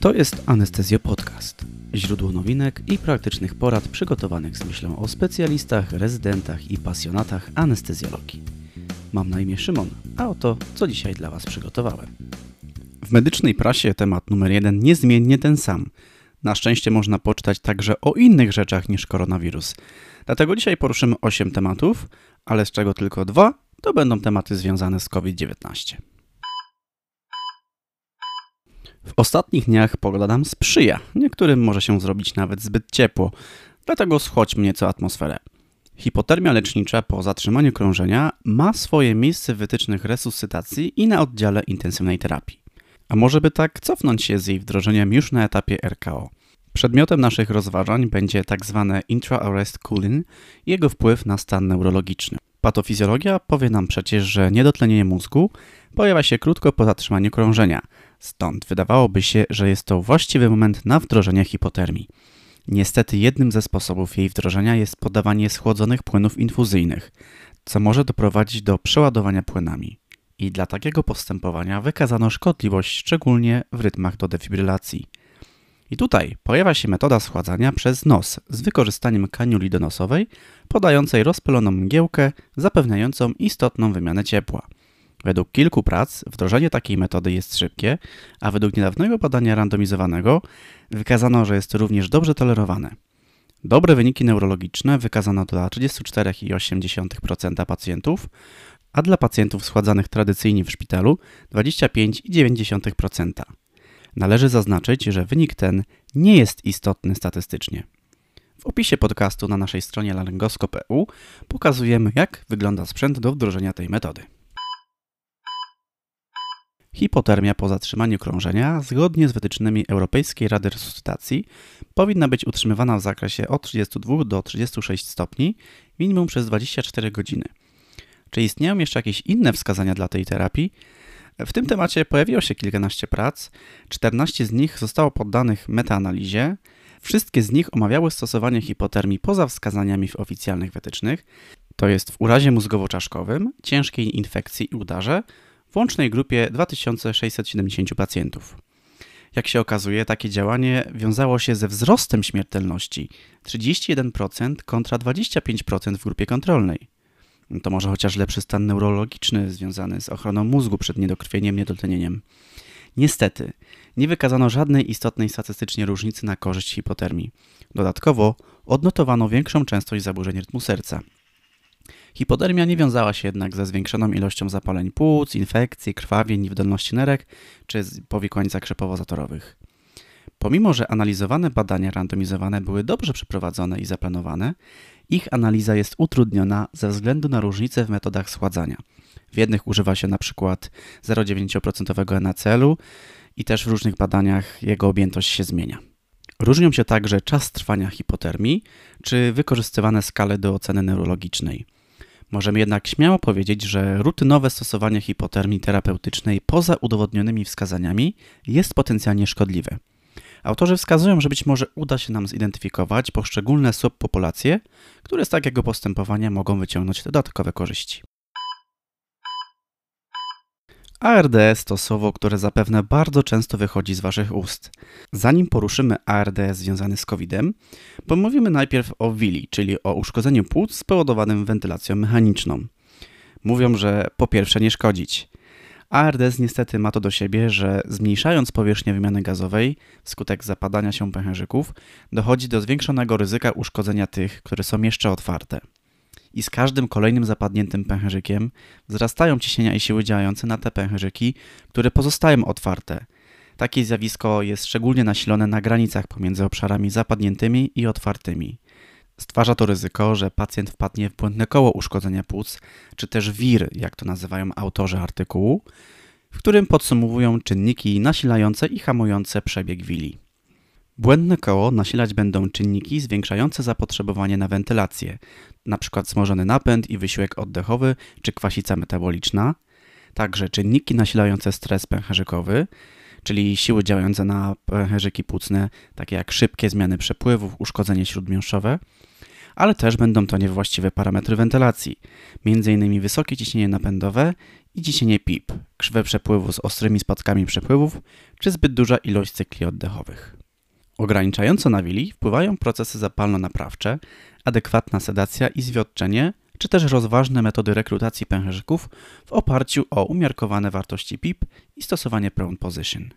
To jest Anestezjo Podcast. Źródło nowinek i praktycznych porad przygotowanych z myślą o specjalistach, rezydentach i pasjonatach anestezjologii. Mam na imię Szymon, a oto co dzisiaj dla Was przygotowałem. W medycznej prasie temat numer jeden niezmiennie ten sam. Na szczęście można poczytać także o innych rzeczach niż koronawirus. Dlatego dzisiaj poruszymy 8 tematów, ale z czego tylko dwa to będą tematy związane z COVID-19. W ostatnich dniach pogoda nam sprzyja, niektórym może się zrobić nawet zbyt ciepło, dlatego schłodźmy nieco atmosferę. Hipotermia lecznicza po zatrzymaniu krążenia ma swoje miejsce w wytycznych resuscytacji i na oddziale intensywnej terapii. A może by tak cofnąć się z jej wdrożeniem już na etapie RKO. Przedmiotem naszych rozważań będzie tzw. Tak intra-arrest cooling i jego wpływ na stan neurologiczny. Patofizjologia powie nam przecież, że niedotlenienie mózgu pojawia się krótko po zatrzymaniu krążenia, stąd wydawałoby się, że jest to właściwy moment na wdrożenie hipotermii. Niestety jednym ze sposobów jej wdrożenia jest podawanie schłodzonych płynów infuzyjnych, co może doprowadzić do przeładowania płynami. I dla takiego postępowania wykazano szkodliwość szczególnie w rytmach do defibrylacji. I tutaj pojawia się metoda schładzania przez nos z wykorzystaniem kaniuli donosowej podającej rozpyloną mgiełkę zapewniającą istotną wymianę ciepła. Według kilku prac wdrożenie takiej metody jest szybkie, a według niedawnego badania randomizowanego wykazano, że jest również dobrze tolerowane. Dobre wyniki neurologiczne wykazano dla 34,8% pacjentów, a dla pacjentów schładzanych tradycyjnie w szpitalu 25,9%. Należy zaznaczyć, że wynik ten nie jest istotny statystycznie. W opisie podcastu na naszej stronie laryngoskop.eu pokazujemy, jak wygląda sprzęt do wdrożenia tej metody. Hipotermia po zatrzymaniu krążenia, zgodnie z wytycznymi Europejskiej Rady Resuscytacji, powinna być utrzymywana w zakresie od 32 do 36 stopni, minimum przez 24 godziny. Czy istnieją jeszcze jakieś inne wskazania dla tej terapii? W tym temacie pojawiło się kilkanaście prac, 14 z nich zostało poddanych metaanalizie. Wszystkie z nich omawiały stosowanie hipotermii poza wskazaniami w oficjalnych wytycznych, to jest w urazie mózgowo-czaszkowym, ciężkiej infekcji i udarze, w łącznej grupie 2670 pacjentów. Jak się okazuje, takie działanie wiązało się ze wzrostem śmiertelności 31% kontra 25% w grupie kontrolnej. To może chociaż lepszy stan neurologiczny związany z ochroną mózgu przed niedokrwieniem, niedotlenieniem. Niestety, nie wykazano żadnej istotnej statystycznie różnicy na korzyść hipotermii. Dodatkowo odnotowano większą częstość zaburzeń rytmu serca. Hipotermia nie wiązała się jednak ze zwiększoną ilością zapaleń płuc, infekcji, krwawień, niewydolności nerek czy powikłań zakrzepowo-zatorowych. Pomimo, że analizowane badania randomizowane były dobrze przeprowadzone i zaplanowane, ich analiza jest utrudniona ze względu na różnice w metodach schładzania. W jednych używa się np. 0,9% NaCl i też w różnych badaniach jego objętość się zmienia. Różnią się także czas trwania hipotermii czy wykorzystywane skale do oceny neurologicznej. Możemy jednak śmiało powiedzieć, że rutynowe stosowanie hipotermii terapeutycznej poza udowodnionymi wskazaniami jest potencjalnie szkodliwe. Autorzy wskazują, że być może uda się nam zidentyfikować poszczególne subpopulacje, które z takiego postępowania mogą wyciągnąć dodatkowe korzyści. ARDS to słowo, które zapewne bardzo często wychodzi z Waszych ust. Zanim poruszymy ARDS związany z COVID-em, pomówimy najpierw o WILI, czyli o uszkodzeniu płuc spowodowanym wentylacją mechaniczną. Mówią, że po pierwsze nie szkodzić. ARDS niestety ma to do siebie, że zmniejszając powierzchnię wymiany gazowej wskutek zapadania się pęcherzyków, dochodzi do zwiększonego ryzyka uszkodzenia tych, które są jeszcze otwarte. I z każdym kolejnym zapadniętym pęcherzykiem wzrastają ciśnienia i siły działające na te pęcherzyki, które pozostają otwarte. Takie zjawisko jest szczególnie nasilone na granicach pomiędzy obszarami zapadniętymi i otwartymi. Stwarza to ryzyko, że pacjent wpadnie w błędne koło uszkodzenia płuc, czy też WIR, jak to nazywają autorzy artykułu, w którym podsumowują czynniki nasilające i hamujące przebieg wili. Błędne koło nasilać będą czynniki zwiększające zapotrzebowanie na wentylację, np. wzmożony napęd i wysiłek oddechowy czy kwasica metaboliczna, także czynniki nasilające stres pęcherzykowy, czyli siły działające na pęcherzyki płucne, takie jak szybkie zmiany przepływów, uszkodzenie śródmiąższowe, ale też będą to niewłaściwe parametry wentylacji, m.in. wysokie ciśnienie napędowe i ciśnienie PIP, krzywe przepływu z ostrymi spadkami przepływów, czy zbyt duża ilość cykli oddechowych. Ograniczająco na wili wpływają procesy zapalno-naprawcze, adekwatna sedacja i zwiotczenie, czy też rozważne metody rekrutacji pęcherzyków w oparciu o umiarkowane wartości PIP i stosowanie prone position.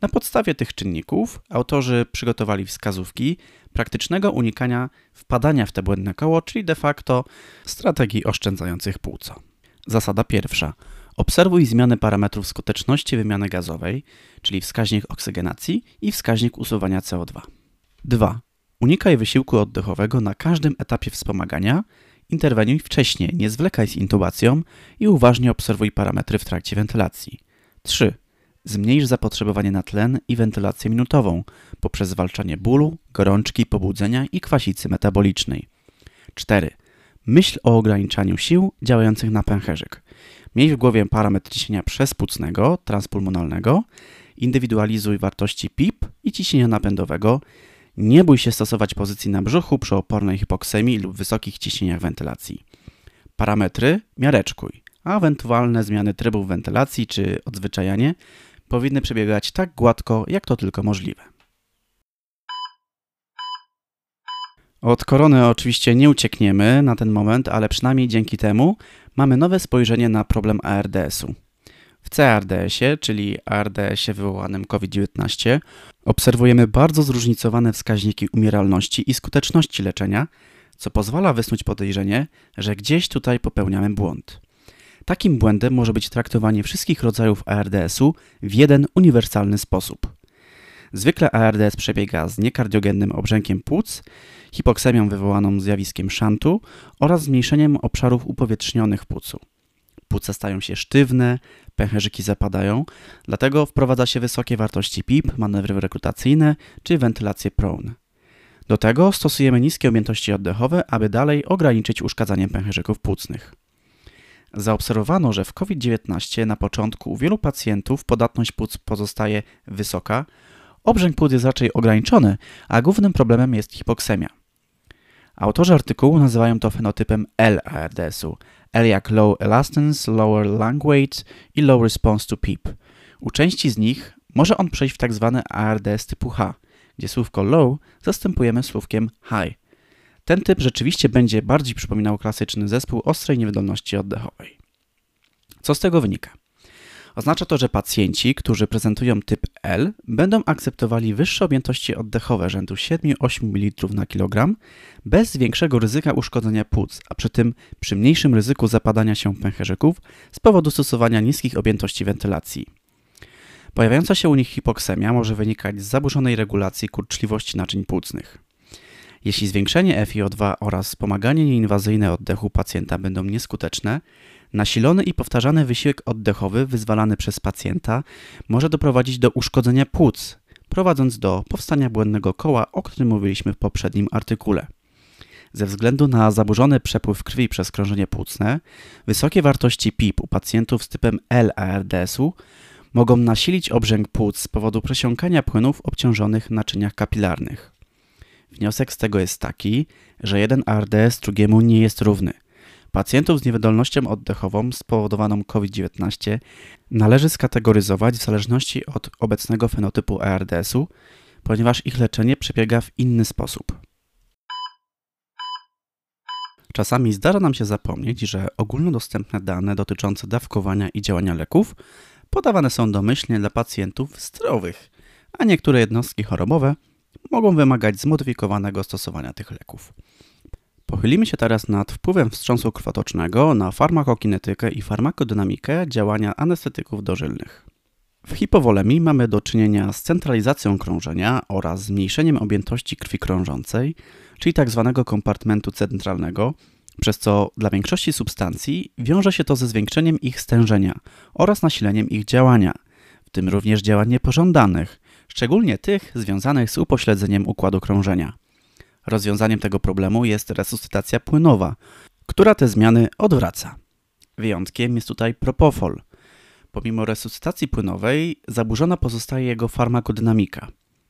Na podstawie tych czynników autorzy przygotowali wskazówki praktycznego unikania wpadania w te błędne koło, czyli de facto strategii oszczędzających płuco. Zasada pierwsza. Obserwuj zmiany parametrów skuteczności wymiany gazowej, czyli wskaźnik oksygenacji i wskaźnik usuwania CO2. 2. Unikaj wysiłku oddechowego na każdym etapie wspomagania, interweniuj wcześniej, nie zwlekaj z intubacją i uważnie obserwuj parametry w trakcie wentylacji. 3. Zmniejsz zapotrzebowanie na tlen i wentylację minutową poprzez zwalczanie bólu, gorączki, pobudzenia i kwasicy metabolicznej. 4. Myśl o ograniczaniu sił działających na pęcherzyk. Miej w głowie parametr ciśnienia przespłucnego, transpulmonalnego, indywidualizuj wartości PIP i ciśnienia napędowego. Nie bój się stosować pozycji na brzuchu przy opornej hipoksemii lub wysokich ciśnieniach wentylacji. Parametry miareczkuj, a ewentualne zmiany trybów wentylacji czy odzwyczajanie powinny przebiegać tak gładko, jak to tylko możliwe. Od korony oczywiście nie uciekniemy na ten moment, ale przynajmniej dzięki temu mamy nowe spojrzenie na problem ARDS-u. W CARDS-ie, czyli ARDS-ie wywołanym COVID-19, obserwujemy bardzo zróżnicowane wskaźniki umieralności i skuteczności leczenia, co pozwala wysnuć podejrzenie, że gdzieś tutaj popełniamy błąd. Takim błędem może być traktowanie wszystkich rodzajów ARDS-u w jeden uniwersalny sposób. Zwykle ARDS przebiega z niekardiogennym obrzękiem płuc, hipoksemią wywołaną zjawiskiem szantu oraz zmniejszeniem obszarów upowietrznionych płucu. Płuca stają się sztywne, pęcherzyki zapadają, dlatego wprowadza się wysokie wartości PIP, manewry rekrutacyjne czy wentylację prone. Do tego stosujemy niskie objętości oddechowe, aby dalej ograniczyć uszkadzanie pęcherzyków płucnych. Zaobserwowano, że w COVID-19 na początku u wielu pacjentów podatność płuc pozostaje wysoka, obrzęk płuc jest raczej ograniczony, a głównym problemem jest hipoksemia. Autorzy artykułu nazywają to fenotypem L-ARDS-u. L jak low elastance, lower lung weight i low response to PEEP. U części z nich może on przejść w tzw. Tak ARDS typu H, gdzie słówko low zastępujemy słówkiem high. Ten typ rzeczywiście będzie bardziej przypominał klasyczny zespół ostrej niewydolności oddechowej. Co z tego wynika? Oznacza to, że pacjenci, którzy prezentują typ L, będą akceptowali wyższe objętości oddechowe rzędu 7-8 ml na kilogram bez większego ryzyka uszkodzenia płuc, a przy tym przy mniejszym ryzyku zapadania się pęcherzyków z powodu stosowania niskich objętości wentylacji. Pojawiająca się u nich hipoksemia może wynikać z zaburzonej regulacji kurczliwości naczyń płucnych. Jeśli zwiększenie FiO2 oraz wspomaganie nieinwazyjne oddechu pacjenta będą nieskuteczne, nasilony i powtarzany wysiłek oddechowy wyzwalany przez pacjenta może doprowadzić do uszkodzenia płuc, prowadząc do powstania błędnego koła, o którym mówiliśmy w poprzednim artykule. Ze względu na zaburzony przepływ krwi przez krążenie płucne, wysokie wartości PIP u pacjentów z typem L-ARDS-u mogą nasilić obrzęk płuc z powodu przesiąkania płynów obciążonych naczyniach kapilarnych. Wniosek z tego jest taki, że jeden ARDS drugiemu nie jest równy. Pacjentów z niewydolnością oddechową spowodowaną COVID-19 należy skategoryzować w zależności od obecnego fenotypu ARDS-u, ponieważ ich leczenie przebiega w inny sposób. Czasami zdarza nam się zapomnieć, że ogólnodostępne dane dotyczące dawkowania i działania leków podawane są domyślnie dla pacjentów zdrowych, a niektóre jednostki chorobowe mogą wymagać zmodyfikowanego stosowania tych leków. Pochylimy się teraz nad wpływem wstrząsu krwotocznego na farmakokinetykę i farmakodynamikę działania anestetyków dożylnych. W hipowolemii mamy do czynienia z centralizacją krążenia oraz zmniejszeniem objętości krwi krążącej, czyli tzw. Tak kompartmentu centralnego, przez co dla większości substancji wiąże się to ze zwiększeniem ich stężenia oraz nasileniem ich działania, w tym również działań niepożądanych, szczególnie tych związanych z upośledzeniem układu krążenia. Rozwiązaniem tego problemu jest resuscytacja płynowa, która te zmiany odwraca. Wyjątkiem jest tutaj propofol. Pomimo resuscytacji płynowej zaburzona pozostaje jego farmakodynamika.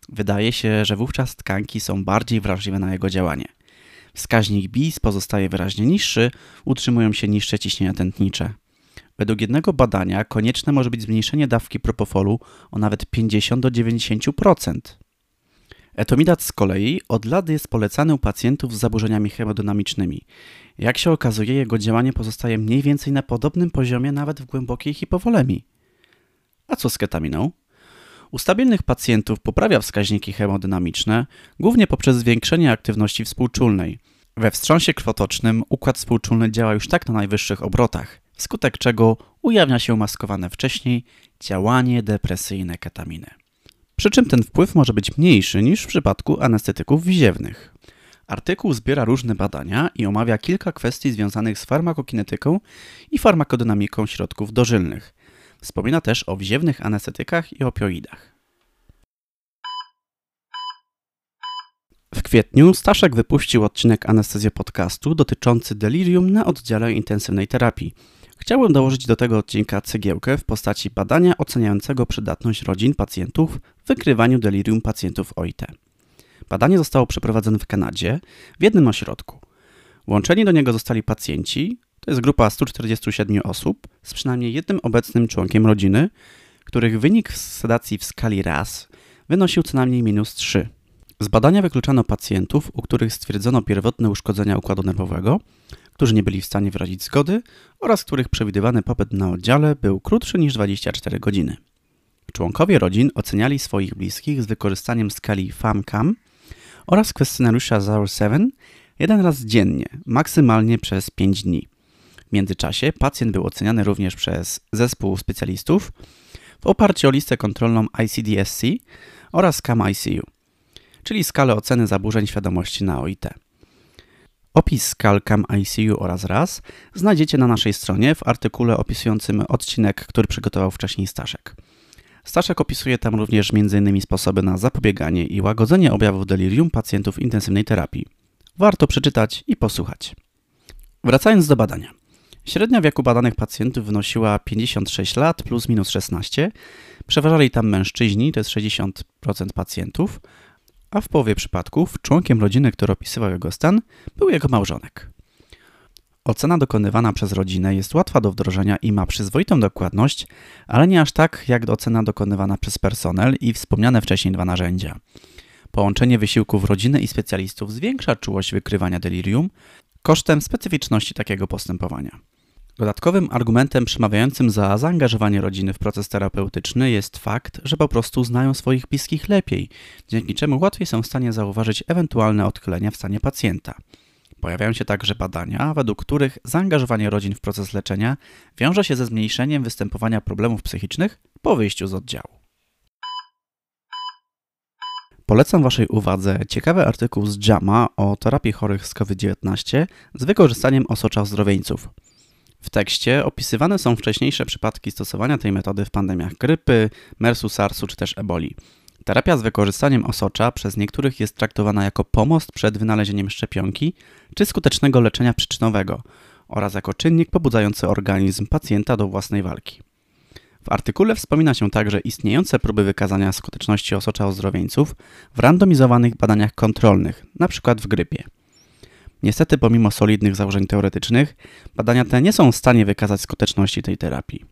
Wydaje się, że wówczas tkanki są bardziej wrażliwe na jego działanie. Wskaźnik BIS pozostaje wyraźnie niższy, utrzymują się niższe ciśnienia tętnicze. Według jednego badania konieczne może być zmniejszenie dawki propofolu o nawet 50 do 90%. Etomidat z kolei od lat jest polecany u pacjentów z zaburzeniami hemodynamicznymi. Jak się okazuje, jego działanie pozostaje mniej więcej na podobnym poziomie nawet w głębokiej hipowolemii. A co z ketaminą? U stabilnych pacjentów poprawia wskaźniki hemodynamiczne, głównie poprzez zwiększenie aktywności współczulnej. We wstrząsie krwotocznym układ współczulny działa już tak na najwyższych obrotach, wskutek czego ujawnia się maskowane wcześniej działanie depresyjne ketaminy. Przy czym ten wpływ może być mniejszy niż w przypadku anestetyków wziewnych. Artykuł zbiera różne badania i omawia kilka kwestii związanych z farmakokinetyką i farmakodynamiką środków dożylnych. Wspomina też o wziewnych anestetykach i opioidach. W kwietniu Staszek wypuścił odcinek Anestezja Podcastu dotyczący delirium na oddziale intensywnej terapii. Chciałbym dołożyć do tego odcinka cegiełkę w postaci badania oceniającego przydatność rodzin pacjentów w wykrywaniu delirium pacjentów OIT. Badanie zostało przeprowadzone w Kanadzie w jednym ośrodku. Łączeni do niego zostali pacjenci, to jest grupa 147 osób z przynajmniej jednym obecnym członkiem rodziny, których wynik sedacji w skali RAS wynosił co najmniej minus 3. Z badania wykluczano pacjentów, u których stwierdzono pierwotne uszkodzenia układu nerwowego, którzy nie byli w stanie wyrazić zgody oraz których przewidywany pobyt na oddziale był krótszy niż 24 godziny. Członkowie rodzin oceniali swoich bliskich z wykorzystaniem skali FAMCAM oraz kwestionariusza ZAR-7 jeden raz dziennie, maksymalnie przez 5 dni. W międzyczasie pacjent był oceniany również przez zespół specjalistów w oparciu o listę kontrolną ICD-SC oraz CAM-ICU, czyli skalę oceny zaburzeń świadomości na OIT. Opis skal CAM-ICU oraz RAS znajdziecie na naszej stronie w artykule opisującym odcinek, który przygotował wcześniej Staszek. Staszek opisuje tam również m.in. sposoby na zapobieganie i łagodzenie objawów delirium pacjentów intensywnej terapii. Warto przeczytać i posłuchać. Wracając do badania. Średnia wieku badanych pacjentów wynosiła 56 lat plus minus 16. Przeważali tam mężczyźni, to jest 60% pacjentów, a w połowie przypadków członkiem rodziny, który opisywał jego stan, był jego małżonek. Ocena dokonywana przez rodzinę jest łatwa do wdrożenia i ma przyzwoitą dokładność, ale nie aż tak jak ocena dokonywana przez personel i wspomniane wcześniej dwa narzędzia. Połączenie wysiłków rodziny i specjalistów zwiększa czułość wykrywania delirium kosztem specyficzności takiego postępowania. Dodatkowym argumentem przemawiającym za zaangażowanie rodziny w proces terapeutyczny jest fakt, że po prostu znają swoich bliskich lepiej, dzięki czemu łatwiej są w stanie zauważyć ewentualne odchylenia w stanie pacjenta. Pojawiają się także badania, według których zaangażowanie rodzin w proces leczenia wiąże się ze zmniejszeniem występowania problemów psychicznych po wyjściu z oddziału. Polecam Waszej uwadze ciekawy artykuł z JAMA o terapii chorych z COVID-19 z wykorzystaniem osocza ozdrowieńców. W tekście opisywane są wcześniejsze przypadki stosowania tej metody w pandemiach grypy, MERS-u, SARS-u czy też eboli. Terapia z wykorzystaniem osocza przez niektórych jest traktowana jako pomost przed wynalezieniem szczepionki czy skutecznego leczenia przyczynowego oraz jako czynnik pobudzający organizm pacjenta do własnej walki. W artykule wspomina się także istniejące próby wykazania skuteczności osocza ozdrowieńców w randomizowanych badaniach kontrolnych, np. w grypie. Niestety, pomimo solidnych założeń teoretycznych, badania te nie są w stanie wykazać skuteczności tej terapii.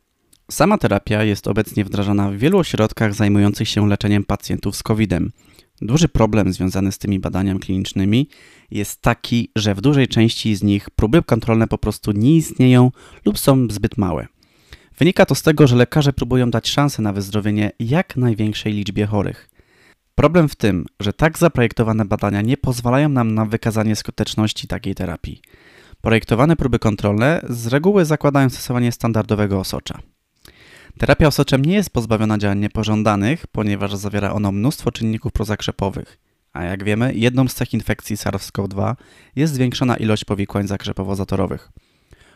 Sama terapia jest obecnie wdrażana w wielu ośrodkach zajmujących się leczeniem pacjentów z COVID-em. Duży problem związany z tymi badaniami klinicznymi jest taki, że w dużej części z nich próby kontrolne po prostu nie istnieją lub są zbyt małe. Wynika to z tego, że lekarze próbują dać szansę na wyzdrowienie jak największej liczbie chorych. Problem w tym, że tak zaprojektowane badania nie pozwalają nam na wykazanie skuteczności takiej terapii. Projektowane próby kontrolne z reguły zakładają stosowanie standardowego osocza. Terapia osoczem nie jest pozbawiona działań niepożądanych, ponieważ zawiera ono mnóstwo czynników prozakrzepowych. A jak wiemy, jedną z cech infekcji SARS-CoV-2 jest zwiększona ilość powikłań zakrzepowo-zatorowych.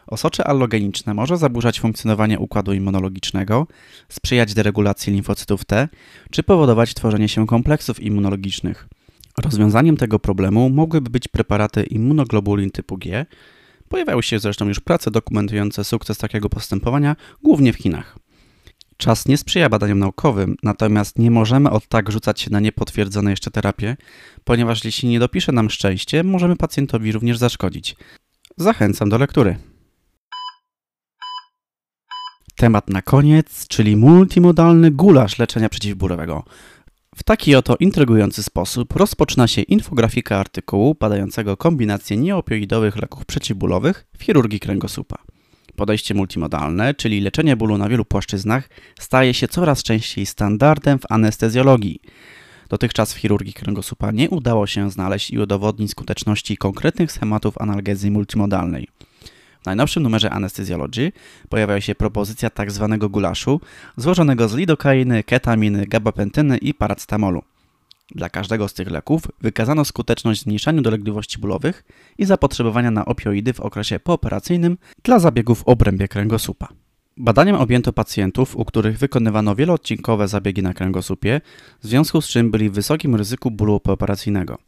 Osocze allogeniczne może zaburzać funkcjonowanie układu immunologicznego, sprzyjać deregulacji limfocytów T, czy powodować tworzenie się kompleksów immunologicznych. Rozwiązaniem tego problemu mogłyby być preparaty immunoglobulin typu G. Pojawiały się zresztą już prace dokumentujące sukces takiego postępowania, głównie w Chinach. Czas nie sprzyja badaniom naukowym, natomiast nie możemy od tak rzucać się na niepotwierdzone jeszcze terapie, ponieważ jeśli nie dopisze nam szczęście, możemy pacjentowi również zaszkodzić. Zachęcam do lektury. Temat na koniec, czyli multimodalny gulasz leczenia przeciwbólowego. W taki oto intrygujący sposób rozpoczyna się infografika artykułu badającego kombinację nieopioidowych leków przeciwbólowych w chirurgii kręgosłupa. Podejście multimodalne, czyli leczenie bólu na wielu płaszczyznach, staje się coraz częściej standardem w anestezjologii. Dotychczas w chirurgii kręgosłupa nie udało się znaleźć i udowodnić skuteczności konkretnych schematów analgezji multimodalnej. W najnowszym numerze Anesthesiology pojawia się propozycja. Tak gulaszu, złożonego z lidokainy, ketaminy, gabapentyny i paracetamolu. Dla każdego z tych leków wykazano skuteczność w zmniejszaniu dolegliwości bólowych i zapotrzebowania na opioidy w okresie pooperacyjnym dla zabiegów w obrębie kręgosłupa. Badaniem objęto pacjentów, u których wykonywano wieloodcinkowe zabiegi na kręgosłupie, w związku z czym byli w wysokim ryzyku bólu pooperacyjnego.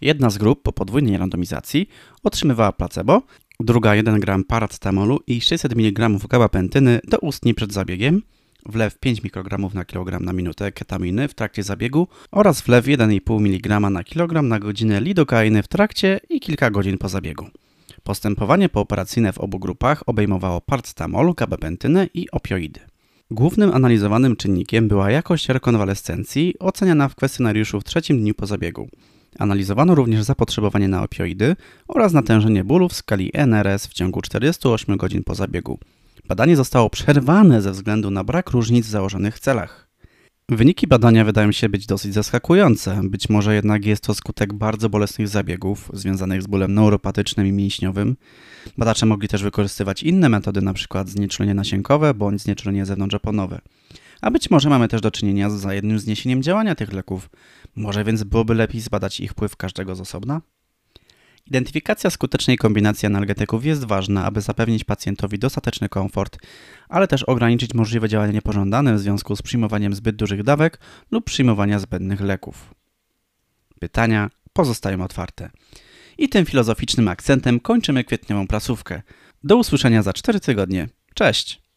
Jedna z grup po podwójnej randomizacji otrzymywała placebo, druga 1 gram paracetamolu i 600 mg gabapentyny do ustni przed zabiegiem, wlew 5 mikrogramów na kilogram na minutę ketaminy w trakcie zabiegu oraz wlew 1,5 mg na kilogram na godzinę lidokainy w trakcie i kilka godzin po zabiegu. Postępowanie pooperacyjne w obu grupach obejmowało paracetamol, gabapentynę i opioidy. Głównym analizowanym czynnikiem była jakość rekonwalescencji oceniana w kwestionariuszu w trzecim dniu po zabiegu. Analizowano również zapotrzebowanie na opioidy oraz natężenie bólu w skali NRS w ciągu 48 godzin po zabiegu. Badanie zostało przerwane ze względu na brak różnic w założonych celach. Wyniki badania wydają się być dosyć zaskakujące, być może jednak jest to skutek bardzo bolesnych zabiegów związanych z bólem neuropatycznym i mięśniowym. Badacze mogli też wykorzystywać inne metody, np. znieczulenie nasienkowe bądź znieczulenie zewnątrzoponowe. A być może mamy też do czynienia z zajednym zniesieniem działania tych leków. Może więc byłoby lepiej zbadać ich wpływ każdego z osobna? Identyfikacja skutecznej kombinacji analgetyków jest ważna, aby zapewnić pacjentowi dostateczny komfort, ale też ograniczyć możliwe działania niepożądane w związku z przyjmowaniem zbyt dużych dawek lub przyjmowania zbędnych leków. Pytania pozostają otwarte. I tym filozoficznym akcentem kończymy kwietniową prasówkę. Do usłyszenia za 4 tygodnie. Cześć!